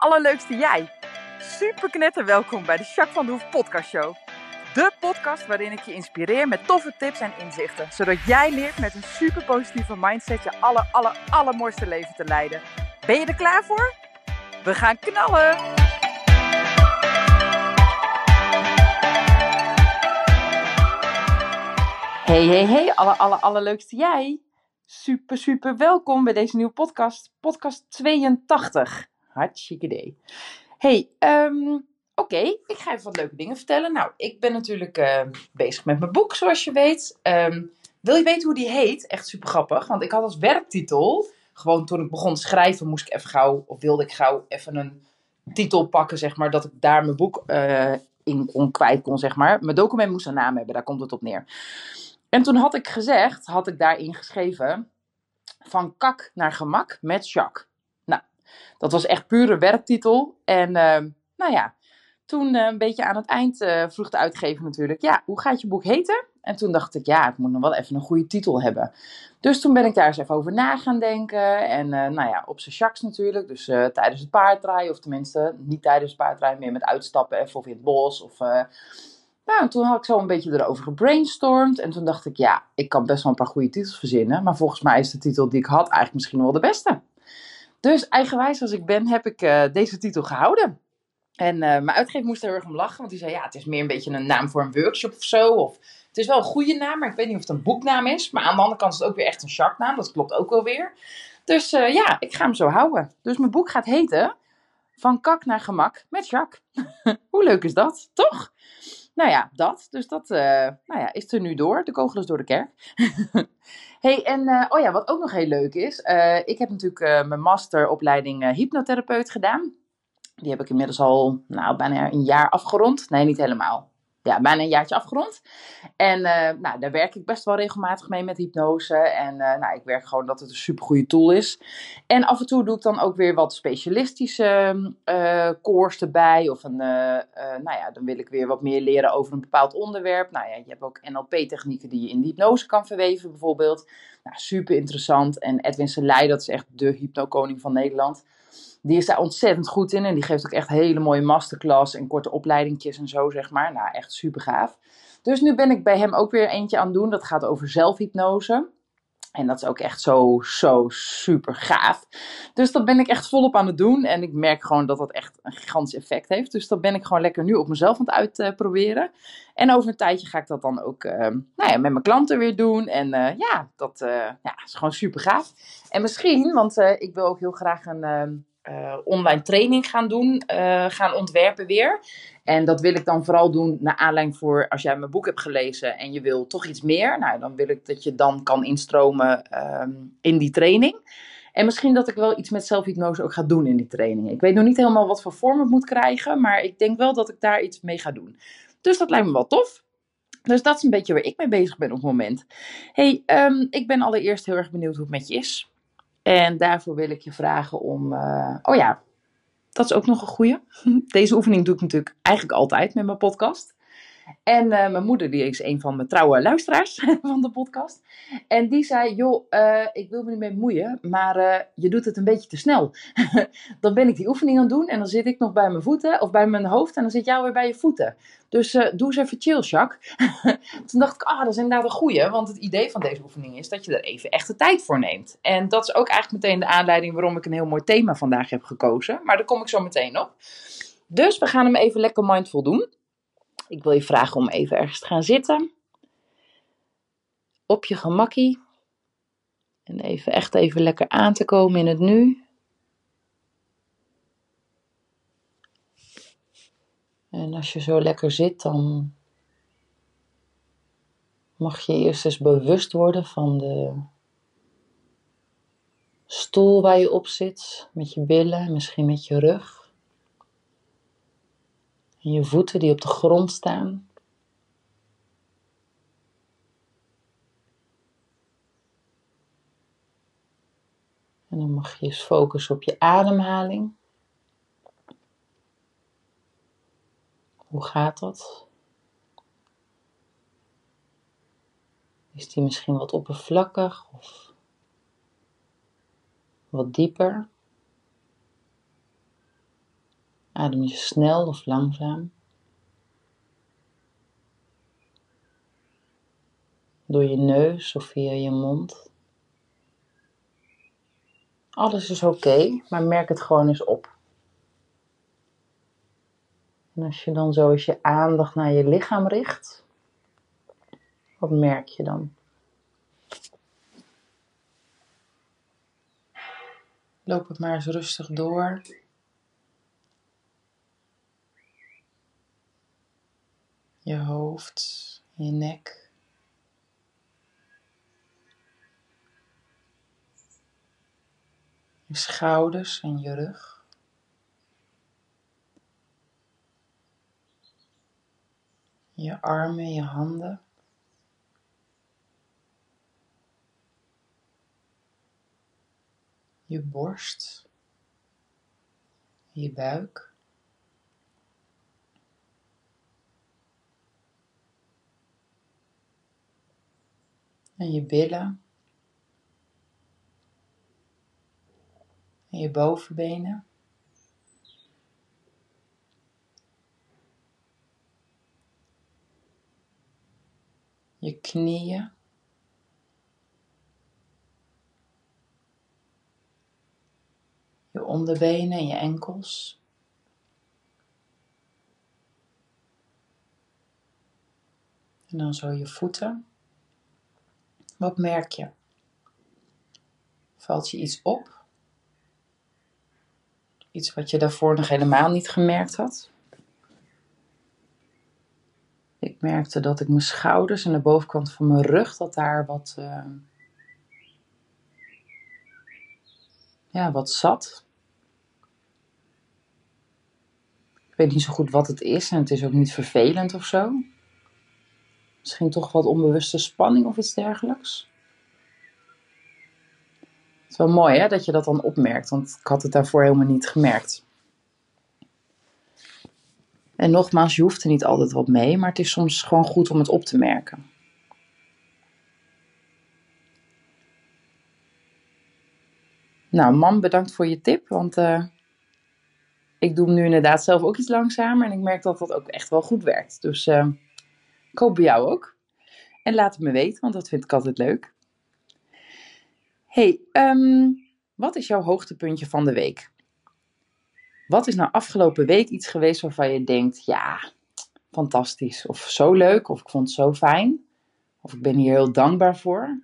allerleukste jij. Super knetter welkom bij de Jacques van de Hoef podcast show. De podcast waarin ik je inspireer met toffe tips en inzichten. Zodat jij leert met een super positieve mindset je aller, aller, allermooiste leven te leiden. Ben je er klaar voor? We gaan knallen! Hey, hey, hey, aller, aller, allerleukste jij. Super, super welkom bij deze nieuwe podcast. Podcast 82. Hartstikke idee. Hey, ehm, oké, ik ga even wat leuke dingen vertellen. Nou, ik ben natuurlijk eh, bezig met mijn boek, zoals je weet. Ehm, wil je weten hoe die heet? Echt super grappig, want ik had als werktitel... Gewoon toen ik begon te schrijven, moest ik even gauw... Of wilde ik gauw even een titel pakken, zeg maar... Dat ik daar mijn boek uh, in kon, kwijt kon, zeg maar. Mijn document moest een naam hebben, daar komt het op neer. En toen had ik gezegd, had ik daarin geschreven, van kak naar gemak met Jacques. Dat was echt pure werktitel. En uh, nou ja, toen uh, een beetje aan het eind uh, vroeg de uitgever natuurlijk, ja, hoe gaat je boek heten? En toen dacht ik, ja, ik moet nog wel even een goede titel hebben. Dus toen ben ik daar eens even over na gaan denken. En nou ja, op zijn Jacques natuurlijk. Dus tijdens het paardrijden, of tenminste niet tijdens het paardrijden, meer met uitstappen even of in het bos. Of nou, toen had ik zo een beetje erover gebrainstormd. En toen dacht ik, ja, ik kan best wel een paar goede titels verzinnen. Maar volgens mij is de titel die ik had eigenlijk misschien wel de beste. Dus eigenwijs als ik ben, heb ik uh, deze titel gehouden. En uh, mijn uitgever moest er heel erg om lachen. Want die zei, ja, het is meer een beetje een naam voor een workshop of zo. Of het is wel een goede naam, maar ik weet niet of het een boeknaam is. Maar aan de andere kant is het ook weer echt een sharknaam. Dat klopt ook wel weer. Dus uh, ja, ik ga hem zo houden. Dus mijn boek gaat heten... Van kak naar gemak met Jacques. Hoe leuk is dat, toch? Nou ja, dat. Dus dat uh, nou ja, is er nu door. De kogel is door de kerk. hey, en uh, oh ja, wat ook nog heel leuk is. Uh, ik heb natuurlijk mijn masteropleiding hypnotherapeut gedaan. Die heb ik inmiddels al nou, bijna een jaar afgerond. Nee, niet helemaal ja, bijna een jaartje afgerond. En uh, nou, daar werk ik best wel regelmatig mee met hypnose. En uh, nou, ik werk gewoon dat het een supergoeie tool is. En af en toe doe ik dan ook weer wat specialistische uh, erbij. Of een, nou ja, dan wil ik weer wat meer leren over een bepaald onderwerp. Nou ja, je hebt ook NLP-technieken die je in de hypnose kan verweven bijvoorbeeld. Nou, super interessant. En Edwin Selei, dat is echt de hypnokoning van Nederland. Die is daar ontzettend goed in en die geeft ook echt hele mooie masterclass en korte opleidingjes en zo, zeg maar. Nou, echt super gaaf. Dus nu ben ik bij hem ook weer eentje aan het doen. Dat gaat over zelfhypnose. En dat is ook echt zo, zo super gaaf. Dus dat ben ik echt volop aan het doen. En ik merk gewoon dat dat echt een gigantisch effect heeft. Dus dat ben ik gewoon lekker nu op mezelf aan het uitproberen. en over een tijdje ga ik dat dan ook uh, nou ja, met mijn klanten weer doen. En uh, ja, dat uh, ja, is gewoon super gaaf. En misschien, want ik wil ook heel graag een uh, online training gaan doen, uh, gaan ontwerpen weer. En dat wil ik dan vooral doen naar aanleiding voor als jij mijn boek hebt gelezen en je wil toch iets meer. Nou, dan wil ik dat je dan kan instromen um, in die training. En misschien dat ik wel iets met zelfhypnose ook ga doen in die training. Ik weet nog niet helemaal wat voor vorm het moet krijgen, maar ik denk wel dat ik daar iets mee ga doen. Dus dat lijkt me wel tof. Dus dat is een beetje waar ik mee bezig ben op het moment. hey, um, ik ben allereerst heel erg benieuwd hoe het met je is. En daarvoor wil ik je vragen om. Uh, oh ja, dat is ook nog een goede. Deze oefening doe ik natuurlijk eigenlijk altijd met mijn podcast. En uh, mijn moeder, die is een van mijn trouwe luisteraars van de podcast. En die zei, joh, uh, ik wil me niet mee bemoeien, maar uh, je doet het een beetje te snel. dan ben ik die oefening aan het doen en dan zit ik nog bij mijn voeten, of bij mijn hoofd, en dan zit jou weer bij je voeten. Dus doe eens even chill, Jacques. Toen dacht ik, ah, dat is inderdaad een goeie, want het idee van deze oefening is dat je er even echt de tijd voor neemt. En dat is ook eigenlijk meteen de aanleiding waarom ik een heel mooi thema vandaag heb gekozen. Maar daar kom ik zo meteen op. Dus we gaan hem even lekker mindful doen. Ik wil je vragen om even ergens te gaan zitten. Op je gemakkie. En even echt even lekker aan te komen in het nu. En als je zo lekker zit, dan mag je eerst eens bewust worden van de stoel waar je op zit, met je billen, misschien met je rug. En je voeten die op de grond staan. En dan mag je eens focussen op je ademhaling. Hoe gaat dat? Is die misschien wat oppervlakkig of wat dieper? Adem je snel of langzaam? Door je neus of via je mond? Alles is oké, maar merk het gewoon eens op. En als je dan zo eens je aandacht naar je lichaam richt, wat merk je dan? Loop het maar eens rustig door. Je hoofd, je nek. Je schouders en je rug. Je armen, je handen. je borst, je buik. En je billen. En je bovenbenen. Je knieën. je onderbenen en je enkels. En dan zo je voeten. Wat merk je? Valt je iets op? Iets wat je daarvoor nog helemaal niet gemerkt had? Ik merkte dat ik mijn schouders en de bovenkant van mijn rug, dat daar wat, uh, ja, wat zat. weet niet zo goed wat het is en het is ook niet vervelend of zo. Misschien toch wat onbewuste spanning of iets dergelijks. Het is wel mooi hè, dat je dat dan opmerkt, want ik had het daarvoor helemaal niet gemerkt. En nogmaals, je hoeft er niet altijd wat mee, maar het is soms gewoon goed om het op te merken. Nou, man, bedankt voor je tip, want uh, ik doe hem nu inderdaad zelf ook iets langzamer. En ik merk dat dat ook echt wel goed werkt. Dus uh, ik hoop bij jou ook. En laat het me weten, want dat vind ik altijd leuk. hey, um, wat is jouw hoogtepuntje van de week? Wat is nou afgelopen week iets geweest waarvan je denkt, ja, fantastisch. Of zo leuk, of ik vond het zo fijn. Of ik ben hier heel dankbaar voor.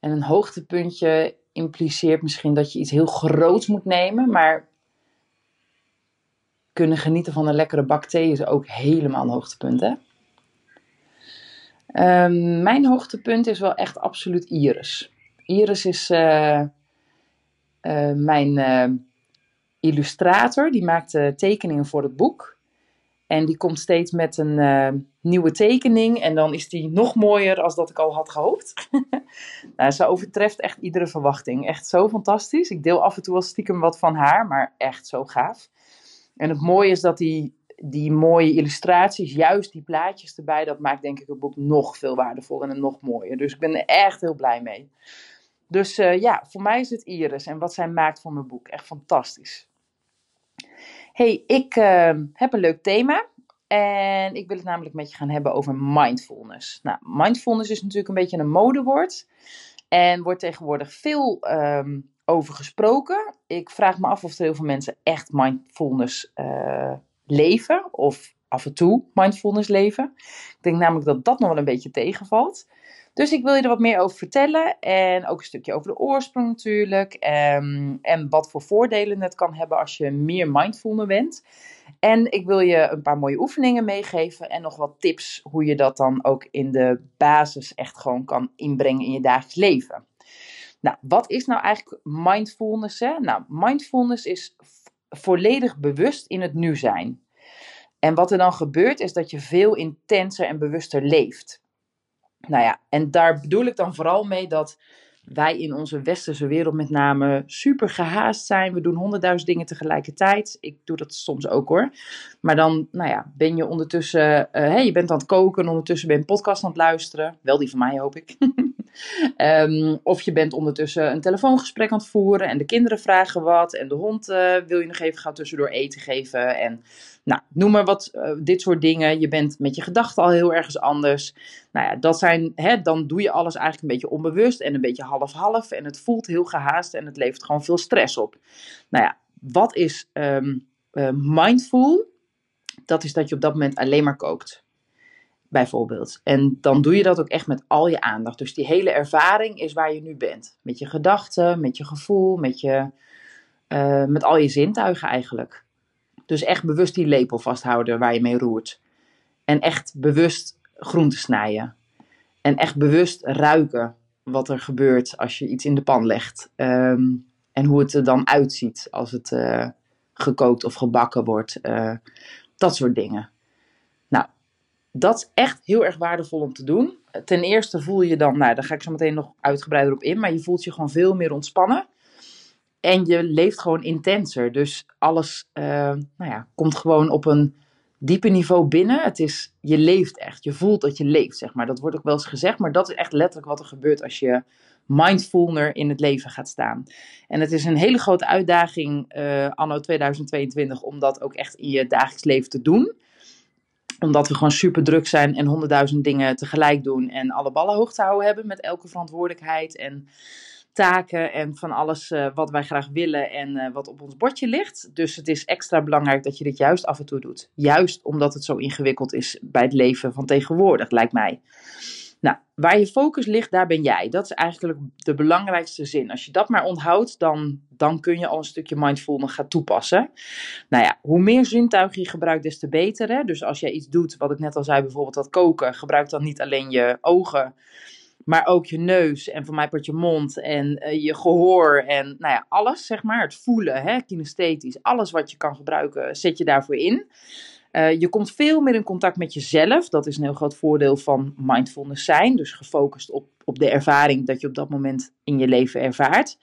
En een hoogtepuntje impliceert misschien dat je iets heel groots moet nemen, maar kunnen genieten van een lekkere bak thee is ook helemaal een hoogtepunt. Hè? Um, mijn hoogtepunt is wel echt absoluut Iris. Iris is uh, uh, mijn uh, illustrator. Die maakt tekeningen voor het boek. En die komt steeds met een nieuwe tekening. En dan is die nog mooier als dat ik al had gehoopt. nou, ze overtreft echt iedere verwachting. Echt zo fantastisch. Ik deel af en toe wel stiekem wat van haar. Maar echt zo gaaf. En het mooie is dat die, die mooie illustraties, juist die plaatjes erbij, dat maakt denk ik het boek nog veel waardevoller en nog mooier. Dus ik ben er echt heel blij mee. Dus uh, ja, voor mij is het Iris en wat zij maakt van mijn boek. Echt fantastisch. hey, ik uh, heb een leuk thema. En ik wil het namelijk met je gaan hebben over mindfulness. Nou, mindfulness is natuurlijk een beetje een modewoord. En wordt tegenwoordig veel um, over gesproken. Ik vraag me af of er heel veel mensen echt mindfulness uh, leven. Of af en toe mindfulness leven. Ik denk namelijk dat dat nog wel een beetje tegenvalt. Dus ik wil je er wat meer over vertellen. En ook een stukje over de oorsprong natuurlijk. Um, en wat voor voordelen het kan hebben als je meer mindfulness bent. En ik wil je een paar mooie oefeningen meegeven. En nog wat tips hoe je dat dan ook in de basis echt gewoon kan inbrengen in je dagelijks leven. Nou, wat is nou eigenlijk mindfulness? Hè? Nou, mindfulness is volledig bewust in het nu zijn. En wat er dan gebeurt is dat je veel intenser en bewuster leeft. Nou ja, en daar bedoel ik dan vooral mee dat wij in onze westerse wereld met name super gehaast zijn. We doen honderdduizend dingen tegelijkertijd. Ik doe dat soms ook hoor. Maar dan, nou ja, ben je ondertussen, uh, hey, je bent aan het koken en ondertussen ben je een podcast aan het luisteren. Wel die van mij hoop ik. Ehm, of je bent ondertussen een telefoongesprek aan het voeren en de kinderen vragen wat en de hond eh, wil je nog even gaan tussendoor eten geven. En nou, noem maar wat, uh, dit soort dingen. Je bent met je gedachten al heel ergens anders. Nou ja, dat zijn, hè, dan doe je alles eigenlijk een beetje onbewust en een beetje half-half. En het voelt heel gehaast en het levert gewoon veel stress op. Nou ja, wat is um, mindful? Dat is dat je op dat moment alleen maar kookt bijvoorbeeld. En dan doe je dat ook echt met al je aandacht. Dus die hele ervaring is waar je nu bent. Met je gedachten, met je gevoel, met, je, uh, met al je zintuigen eigenlijk. Dus echt bewust die lepel vasthouden waar je mee roert. En echt bewust groenten snijden. En echt bewust ruiken wat er gebeurt als je iets in de pan legt. Um, en hoe het er dan uitziet als het uh, gekookt of gebakken wordt. Uh, dat soort dingen dat is echt heel erg waardevol om te doen. Ten eerste voel je dan, nou daar ga ik zo meteen nog uitgebreider op in, maar je voelt je gewoon veel meer ontspannen. En je leeft gewoon intenser. Dus alles uh, nou ja, komt gewoon op een diepe niveau binnen. Het is, je leeft echt. Je voelt dat je leeft, zeg maar. Dat wordt ook wel eens gezegd, maar dat is echt letterlijk wat er gebeurt als je mindfulner in het leven gaat staan. En het is een hele grote uitdaging uh, anno 2022 om dat ook echt in je dagelijks leven te doen omdat we gewoon super druk zijn en honderdduizend dingen tegelijk doen. En alle ballen hoog te houden hebben met elke verantwoordelijkheid en taken en van alles uh, wat wij graag willen en uh, wat op ons bordje ligt. Dus het is extra belangrijk dat je dit juist af en toe doet. Juist omdat het zo ingewikkeld is bij het leven van tegenwoordig, lijkt mij. Nou, waar je focus ligt, daar ben jij. Dat is eigenlijk de belangrijkste zin. Als je dat maar onthoudt, dan, dan kun je al een stukje mindfulness gaan toepassen. Nou ja, hoe meer zintuigen je gebruikt, des te beter. Hè? Dus als jij iets doet, wat ik net al zei, bijvoorbeeld dat koken, gebruik dan niet alleen je ogen, maar ook je neus en voor mij part je mond en uh, je gehoor en nou ja, alles, zeg maar. Het voelen, hè, kinesthetisch, alles wat je kan gebruiken, zet je daarvoor in. Uh, je komt veel meer in contact met jezelf. Dat is een heel groot voordeel van mindfulness zijn. Dus gefocust op, op de ervaring dat je op dat moment in je leven ervaart.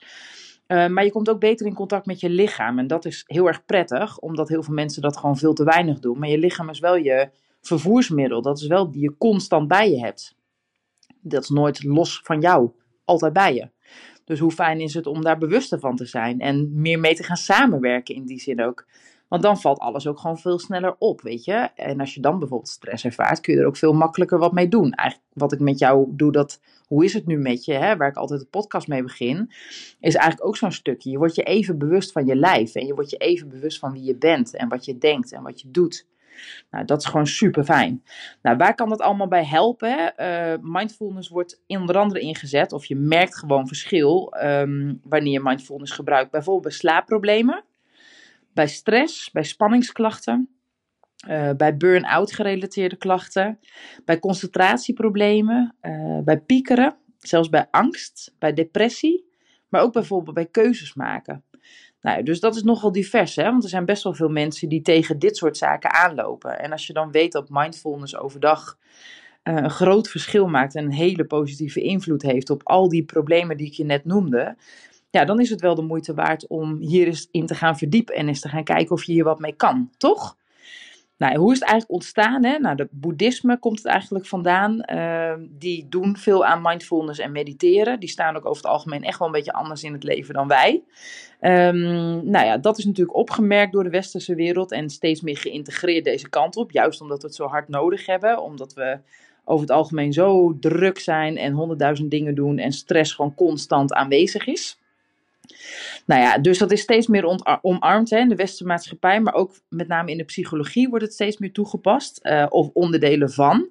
Uh, maar je komt ook beter in contact met je lichaam. En dat is heel erg prettig, omdat heel veel mensen dat gewoon veel te weinig doen. Maar je lichaam is wel je vervoersmiddel. Dat is wel die je constant bij je hebt. Dat is nooit los van jou. Altijd bij je. Dus hoe fijn is het om daar bewuster van te zijn en meer mee te gaan samenwerken in die zin ook. Want dan valt alles ook gewoon veel sneller op, weet je. En als je dan bijvoorbeeld stress ervaart, kun je er ook veel makkelijker wat mee doen. Eigenlijk wat ik met jou doe, dat hoe is het nu met je, hè, waar ik altijd de podcast mee begin, is eigenlijk ook zo'n stukje. Je wordt je even bewust van je lijf en je wordt je even bewust van wie je bent en wat je denkt en wat je doet. Nou, dat is gewoon super fijn. Nou, waar kan dat allemaal bij helpen? Uh, mindfulness wordt onder andere ingezet, of je merkt gewoon verschil um, wanneer je mindfulness gebruikt. Bijvoorbeeld bij slaapproblemen bij stress, bij spanningsklachten, uh, bij burn-out gerelateerde klachten, bij concentratieproblemen, uh, bij piekeren, zelfs bij angst, bij depressie, maar ook bijvoorbeeld bij keuzes maken. Nou, dus dat is nogal divers, hè? want er zijn best wel veel mensen die tegen dit soort zaken aanlopen. En als je dan weet dat mindfulness overdag uh, een groot verschil maakt en een hele positieve invloed heeft op al die problemen die ik je net noemde, ja, dan is het wel de moeite waard om hier eens in te gaan verdiepen en eens te gaan kijken of je hier wat mee kan, toch? Nou, hoe is het eigenlijk ontstaan? Hè? Nou, de boeddhisme komt het eigenlijk vandaan. Uh, die doen veel aan mindfulness en mediteren. Die staan ook over het algemeen echt wel een beetje anders in het leven dan wij. Um, nou ja, dat is natuurlijk opgemerkt door de westerse wereld en steeds meer geïntegreerd deze kant op. Juist omdat we het zo hard nodig hebben. Omdat we over het algemeen zo druk zijn en honderdduizend dingen doen en stress gewoon constant aanwezig is. Nou ja, dus dat is steeds meer omarmd hè, in de westerse maatschappij, maar ook met name in de psychologie wordt het steeds meer toegepast, uh, of onderdelen van.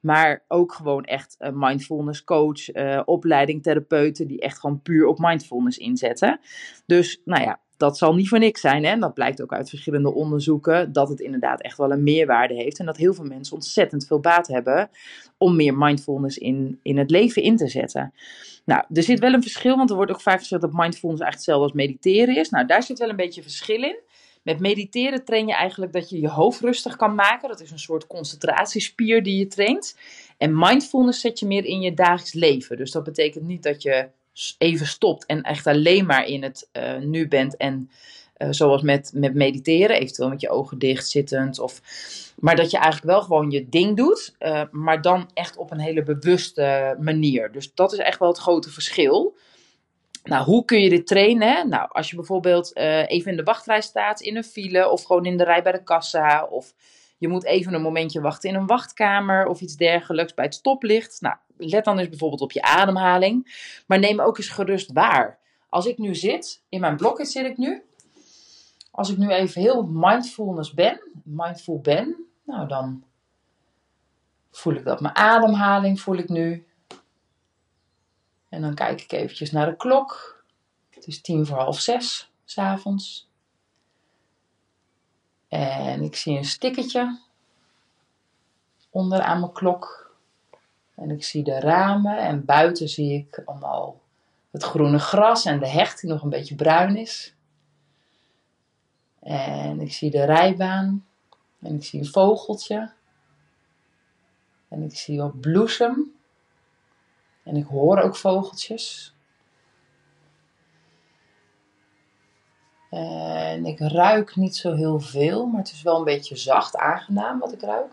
Maar ook gewoon echt uh, mindfulness coach, uh, opleiding therapeuten die echt gewoon puur op mindfulness inzetten. Dus nou ja, dat zal niet voor niks zijn. Hè? En dat blijkt ook uit verschillende onderzoeken dat het inderdaad echt wel een meerwaarde heeft. En dat heel veel mensen ontzettend veel baat hebben om meer mindfulness in, in het leven in te zetten. Nou, er zit wel een verschil, want er wordt ook vaak gezegd dat mindfulness eigenlijk hetzelfde als mediteren is. Nou, daar zit wel een beetje verschil in. Met mediteren train je eigenlijk dat je je hoofd rustig kan maken. Dat is een soort concentratiespier die je traint. En mindfulness zet je meer in je dagelijks leven. Dus dat betekent niet dat je even stopt en echt alleen maar in het uh, nu bent en Uh, zoals met, met mediteren, eventueel met je ogen dicht zittend. Of, maar dat je eigenlijk wel gewoon je ding doet, uh, maar dan echt op een hele bewuste manier. Dus dat is echt wel het grote verschil. Nou, hoe kun je dit trainen? Nou, als je bijvoorbeeld even in de wachtrij staat, in een file of gewoon in de rij bij de kassa. Of je moet even een momentje wachten in een wachtkamer of iets dergelijks bij het stoplicht. Nou, let dan eens bijvoorbeeld op je ademhaling. Maar neem ook eens gerust waar. Als ik nu zit, in mijn blokje zit ik nu. Als ik nu even heel mindfulness ben, mindful ben, nou dan voel ik dat mijn ademhaling voel ik nu. En dan kijk ik eventjes naar de klok. Het is tien voor half zes, s'avonds. En ik zie een stickertje onder aan mijn klok. En ik zie de ramen en buiten zie ik allemaal het groene gras en de hecht die nog een beetje bruin is. En ik zie de rijbaan en ik zie een vogeltje. En ik zie wat bloesem. En ik hoor ook vogeltjes. En ik ruik niet zo heel veel, maar het is wel een beetje zacht aangenaam wat ik ruik.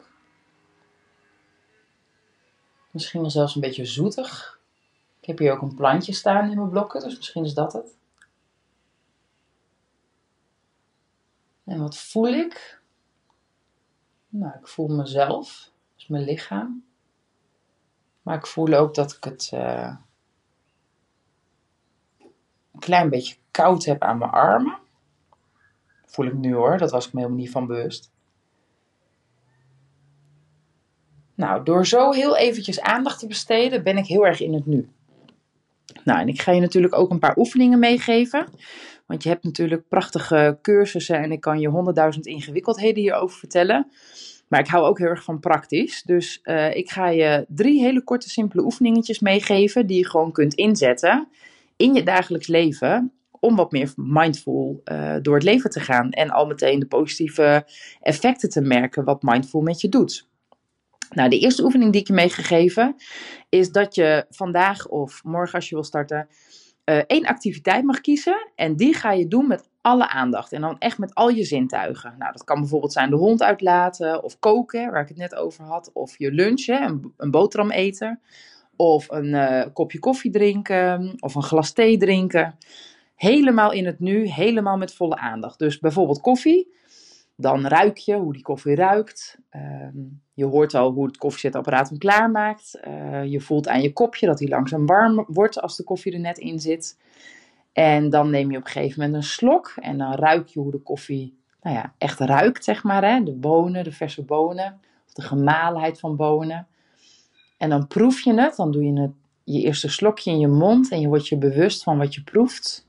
Misschien wel zelfs een beetje zoetig. Ik heb hier ook een plantje staan in mijn blokken, dus misschien is dat het. En wat voel ik? Nou, ik voel mezelf, dus mijn lichaam. Maar ik voel ook dat ik het uh, een klein beetje koud heb aan mijn armen. Voel ik nu hoor, dat was ik me helemaal niet van bewust. Nou, door zo heel eventjes aandacht te besteden, ben ik heel erg in het nu. Nou, en ik ga je natuurlijk ook een paar oefeningen meegeven. Want je hebt natuurlijk prachtige cursussen en ik kan je honderdduizend ingewikkeldheden hierover vertellen. Maar ik hou ook heel erg van praktisch. Dus uh, ik ga je drie hele korte, simpele oefeningetjes meegeven die je gewoon kunt inzetten in je dagelijks leven. Om wat meer mindful uh, door het leven te gaan. En al meteen de positieve effecten te merken wat mindful met je doet. Nou, de eerste oefening die ik je meegegeven is dat je vandaag of morgen als je wil starten uh, één activiteit mag kiezen. En die ga je doen met alle aandacht. En dan echt met al je zintuigen. Nou, dat kan bijvoorbeeld zijn de hond uitlaten of koken, waar ik het net over had. Of je lunchen, een, een boterham eten. Of een uh, kopje koffie drinken. Of een glas thee drinken. Helemaal in het nu, helemaal met volle aandacht. Dus bijvoorbeeld koffie. Dan ruik je hoe die koffie ruikt. Uh, je hoort al hoe het koffiezetapparaat hem klaarmaakt. Uh, je voelt aan je kopje dat hij langzaam warm wordt als de koffie er net in zit. En dan neem je op een gegeven moment een slok en dan ruik je hoe de koffie nou ja, echt ruikt, zeg maar. Hè? De bonen, de verse bonen, of de gemalenheid van bonen. En dan proef je het, dan doe je het, je eerste slokje in je mond en je wordt je bewust van wat je proeft.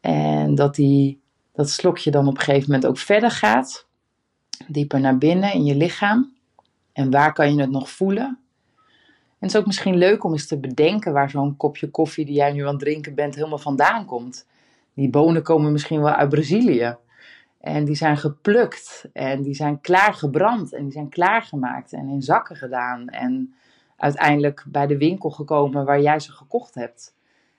En dat die, dat slokje dan op een gegeven moment ook verder gaat, dieper naar binnen in je lichaam. En waar kan je het nog voelen? En het is ook misschien leuk om eens te bedenken waar zo'n kopje koffie die jij nu aan het drinken bent helemaal vandaan komt. Die bonen komen misschien wel uit Brazilië. En die zijn geplukt en die zijn klaargebrand en die zijn klaargemaakt en in zakken gedaan. En uiteindelijk bij de winkel gekomen waar jij ze gekocht hebt.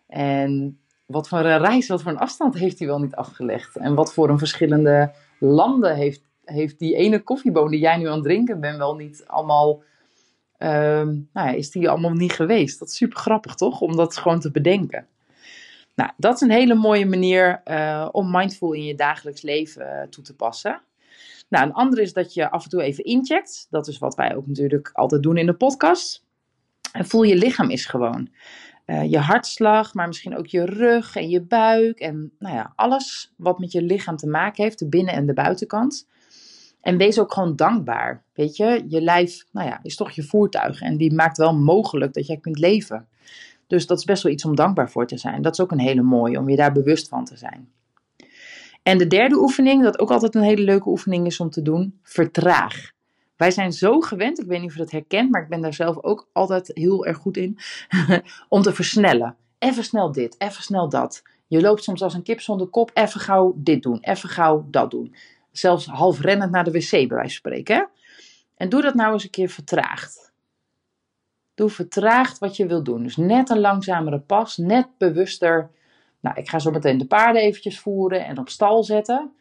En wat voor een reis, wat voor een afstand heeft hij wel niet afgelegd? En wat voor een verschillende landen heeft, heeft die ene koffieboon die jij nu aan het drinken bent wel niet allemaal um, nou ja, is die allemaal niet geweest. Dat is super grappig, toch? Om dat gewoon te bedenken. Nou, dat is een hele mooie manier uh, om mindful in je dagelijks leven uh, toe te passen. Nou, een andere is dat je af en toe even incheckt. Dat is wat wij ook natuurlijk altijd doen in de podcast. En voel je lichaam is gewoon. Uh, je hartslag, maar misschien ook je rug en je buik. En nou ja, alles wat met je lichaam te maken heeft, de binnen- en de buitenkant. En wees ook gewoon dankbaar. Weet je, je lijf nou ja, is toch je voertuig en die maakt wel mogelijk dat jij kunt leven. Dus dat is best wel iets om dankbaar voor te zijn. Dat is ook een hele mooie, om je daar bewust van te zijn. En de derde oefening, dat ook altijd een hele leuke oefening is om te doen, vertraag. Wij zijn zo gewend, ik weet niet of je dat herkent, maar ik ben daar zelf ook altijd heel erg goed in, om te versnellen. Even snel dit, even snel dat. Je loopt soms als een kip zonder kop, even gauw dit doen, even gauw dat doen zelfs half rennend naar de wc, bij wijze van spreken. En doe dat nou eens een keer vertraagd. Doe vertraagd wat je wil doen. Dus net een langzamere pas, net bewuster Nou, ik ga zo meteen de paarden eventjes voeren en op stal zetten.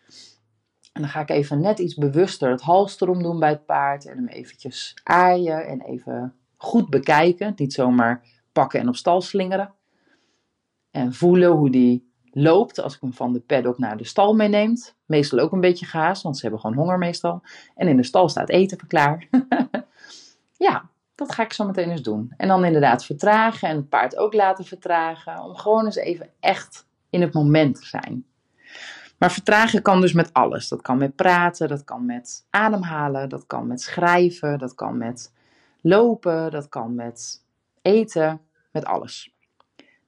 En dan ga ik even net iets bewuster het halster doen bij het paard. En hem eventjes aaien en even goed bekijken. Niet zomaar pakken en op stal slingeren. En voelen hoe die loopt als ik hem van de paddock naar de stal meeneemt. Meestal ook een beetje gaas, want ze hebben gewoon honger meestal. En in de stal staat eten klaar. ja, dat ga ik zo meteen eens doen. En dan inderdaad vertragen en het paard ook laten vertragen. Om gewoon eens even echt in het moment te zijn. Maar vertragen kan dus met alles. Dat kan met praten, dat kan met ademhalen, dat kan met schrijven, dat kan met lopen, dat kan met eten, met alles.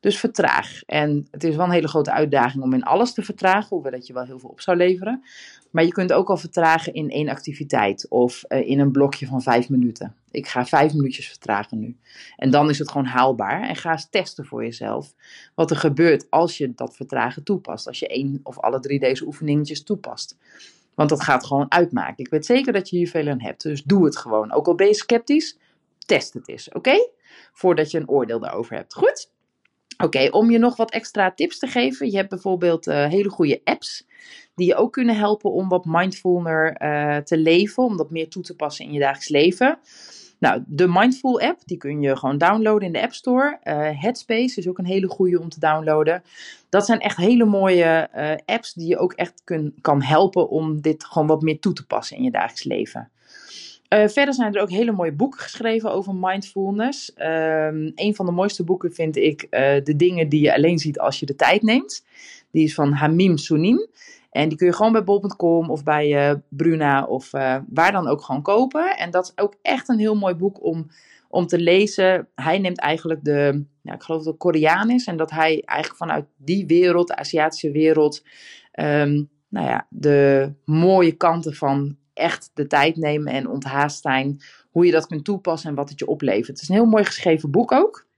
Dus vertraag. En het is wel een hele grote uitdaging om in alles te vertragen, hoewel dat je wel heel veel op zou leveren. Maar je kunt ook al vertragen in één activiteit of uh, in een blokje van vijf minuten. Ik ga vijf minuutjes vertragen nu. En dan is het gewoon haalbaar. En ga eens testen voor jezelf wat er gebeurt als je dat vertragen toepast. Als je één of alle drie deze oefeningetjes toepast. Want dat gaat gewoon uitmaken. Ik weet zeker dat je hier veel aan hebt. Dus doe het gewoon. Ook al ben je sceptisch, test het eens. Oké? Voordat je een oordeel daarover hebt. Goed? Oké, om je nog wat extra tips te geven. Je hebt bijvoorbeeld uh, hele goede apps die je ook kunnen helpen om wat mindfulner uh, te leven, om dat meer toe te passen in je dagelijks leven. Nou, de Mindful app, die kun je gewoon downloaden in de App Store. Uh, Headspace is ook een hele goede om te downloaden. Dat zijn echt hele mooie apps die je ook echt kun, kan helpen om dit gewoon wat meer toe te passen in je dagelijks leven. Uh, verder zijn er ook hele mooie boeken geschreven over mindfulness. Um, een van de mooiste boeken vind ik De dingen die je alleen ziet als je de tijd neemt. Die is van Hamim Sunim. En die kun je gewoon bij bol.com of bij uh, Bruna of waar dan ook gewoon kopen. En dat is ook echt een heel mooi boek om, om te lezen. Hij neemt eigenlijk de, ik geloof dat het Koreaan is. En dat hij eigenlijk vanuit die wereld, de Aziatische wereld, um, nou ja, de mooie kanten van echt de tijd nemen en onthaast zijn. Hoe je dat kunt toepassen en wat het je oplevert. Het is een heel mooi geschreven boek ook.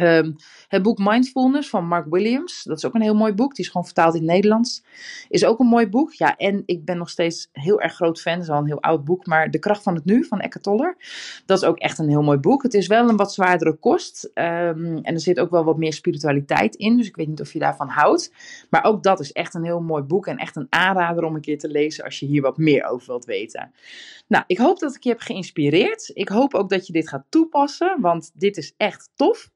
Um, het boek Mindfulness van Mark Williams, dat is ook een heel mooi boek. Die is gewoon vertaald in het Nederlands. Is ook een mooi boek. Ja, en ik ben nog steeds heel erg groot fan. Het is al een heel oud boek, maar De Kracht van het Nu van Eckhart Tolle. Dat is ook echt een heel mooi boek. Het is wel een wat zwaardere kost. Um, en er zit ook wel wat meer spiritualiteit in. Dus ik weet niet of je daarvan houdt. Maar ook dat is echt een heel mooi boek. En echt een aanrader om een keer te lezen als je hier wat meer over wilt weten. Nou, ik hoop dat ik je heb geïnspireerd. Ik hoop ook dat je dit gaat toepassen, want dit is echt tof.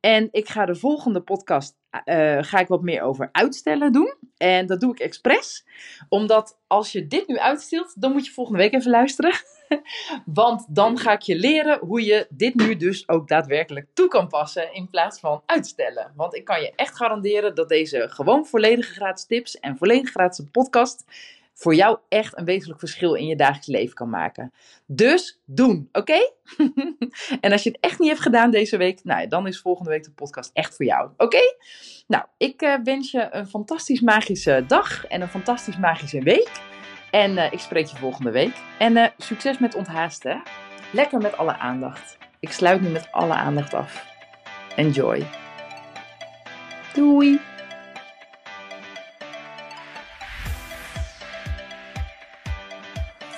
En ik ga de volgende podcast uh, ga ik wat meer over uitstellen doen. En dat doe ik expres. Omdat als je dit nu uitstelt, dan moet je volgende week even luisteren. Want dan ga ik je leren hoe je dit nu dus ook daadwerkelijk toe kan passen in plaats van uitstellen. Want ik kan je echt garanderen dat deze gewoon volledige gratis tips en volledig gratis podcast voor jou echt een wezenlijk verschil in je dagelijks leven kan maken. Dus doen, oké? en als je het echt niet hebt gedaan deze week, nou, dan is volgende week de podcast echt voor jou, oké? Nou, ik uh, wens je een fantastisch magische dag en een fantastisch magische week. En uh, ik spreek je volgende week. En uh, succes met onthaasten. Lekker met alle aandacht. Ik sluit nu met alle aandacht af. Enjoy. Doei!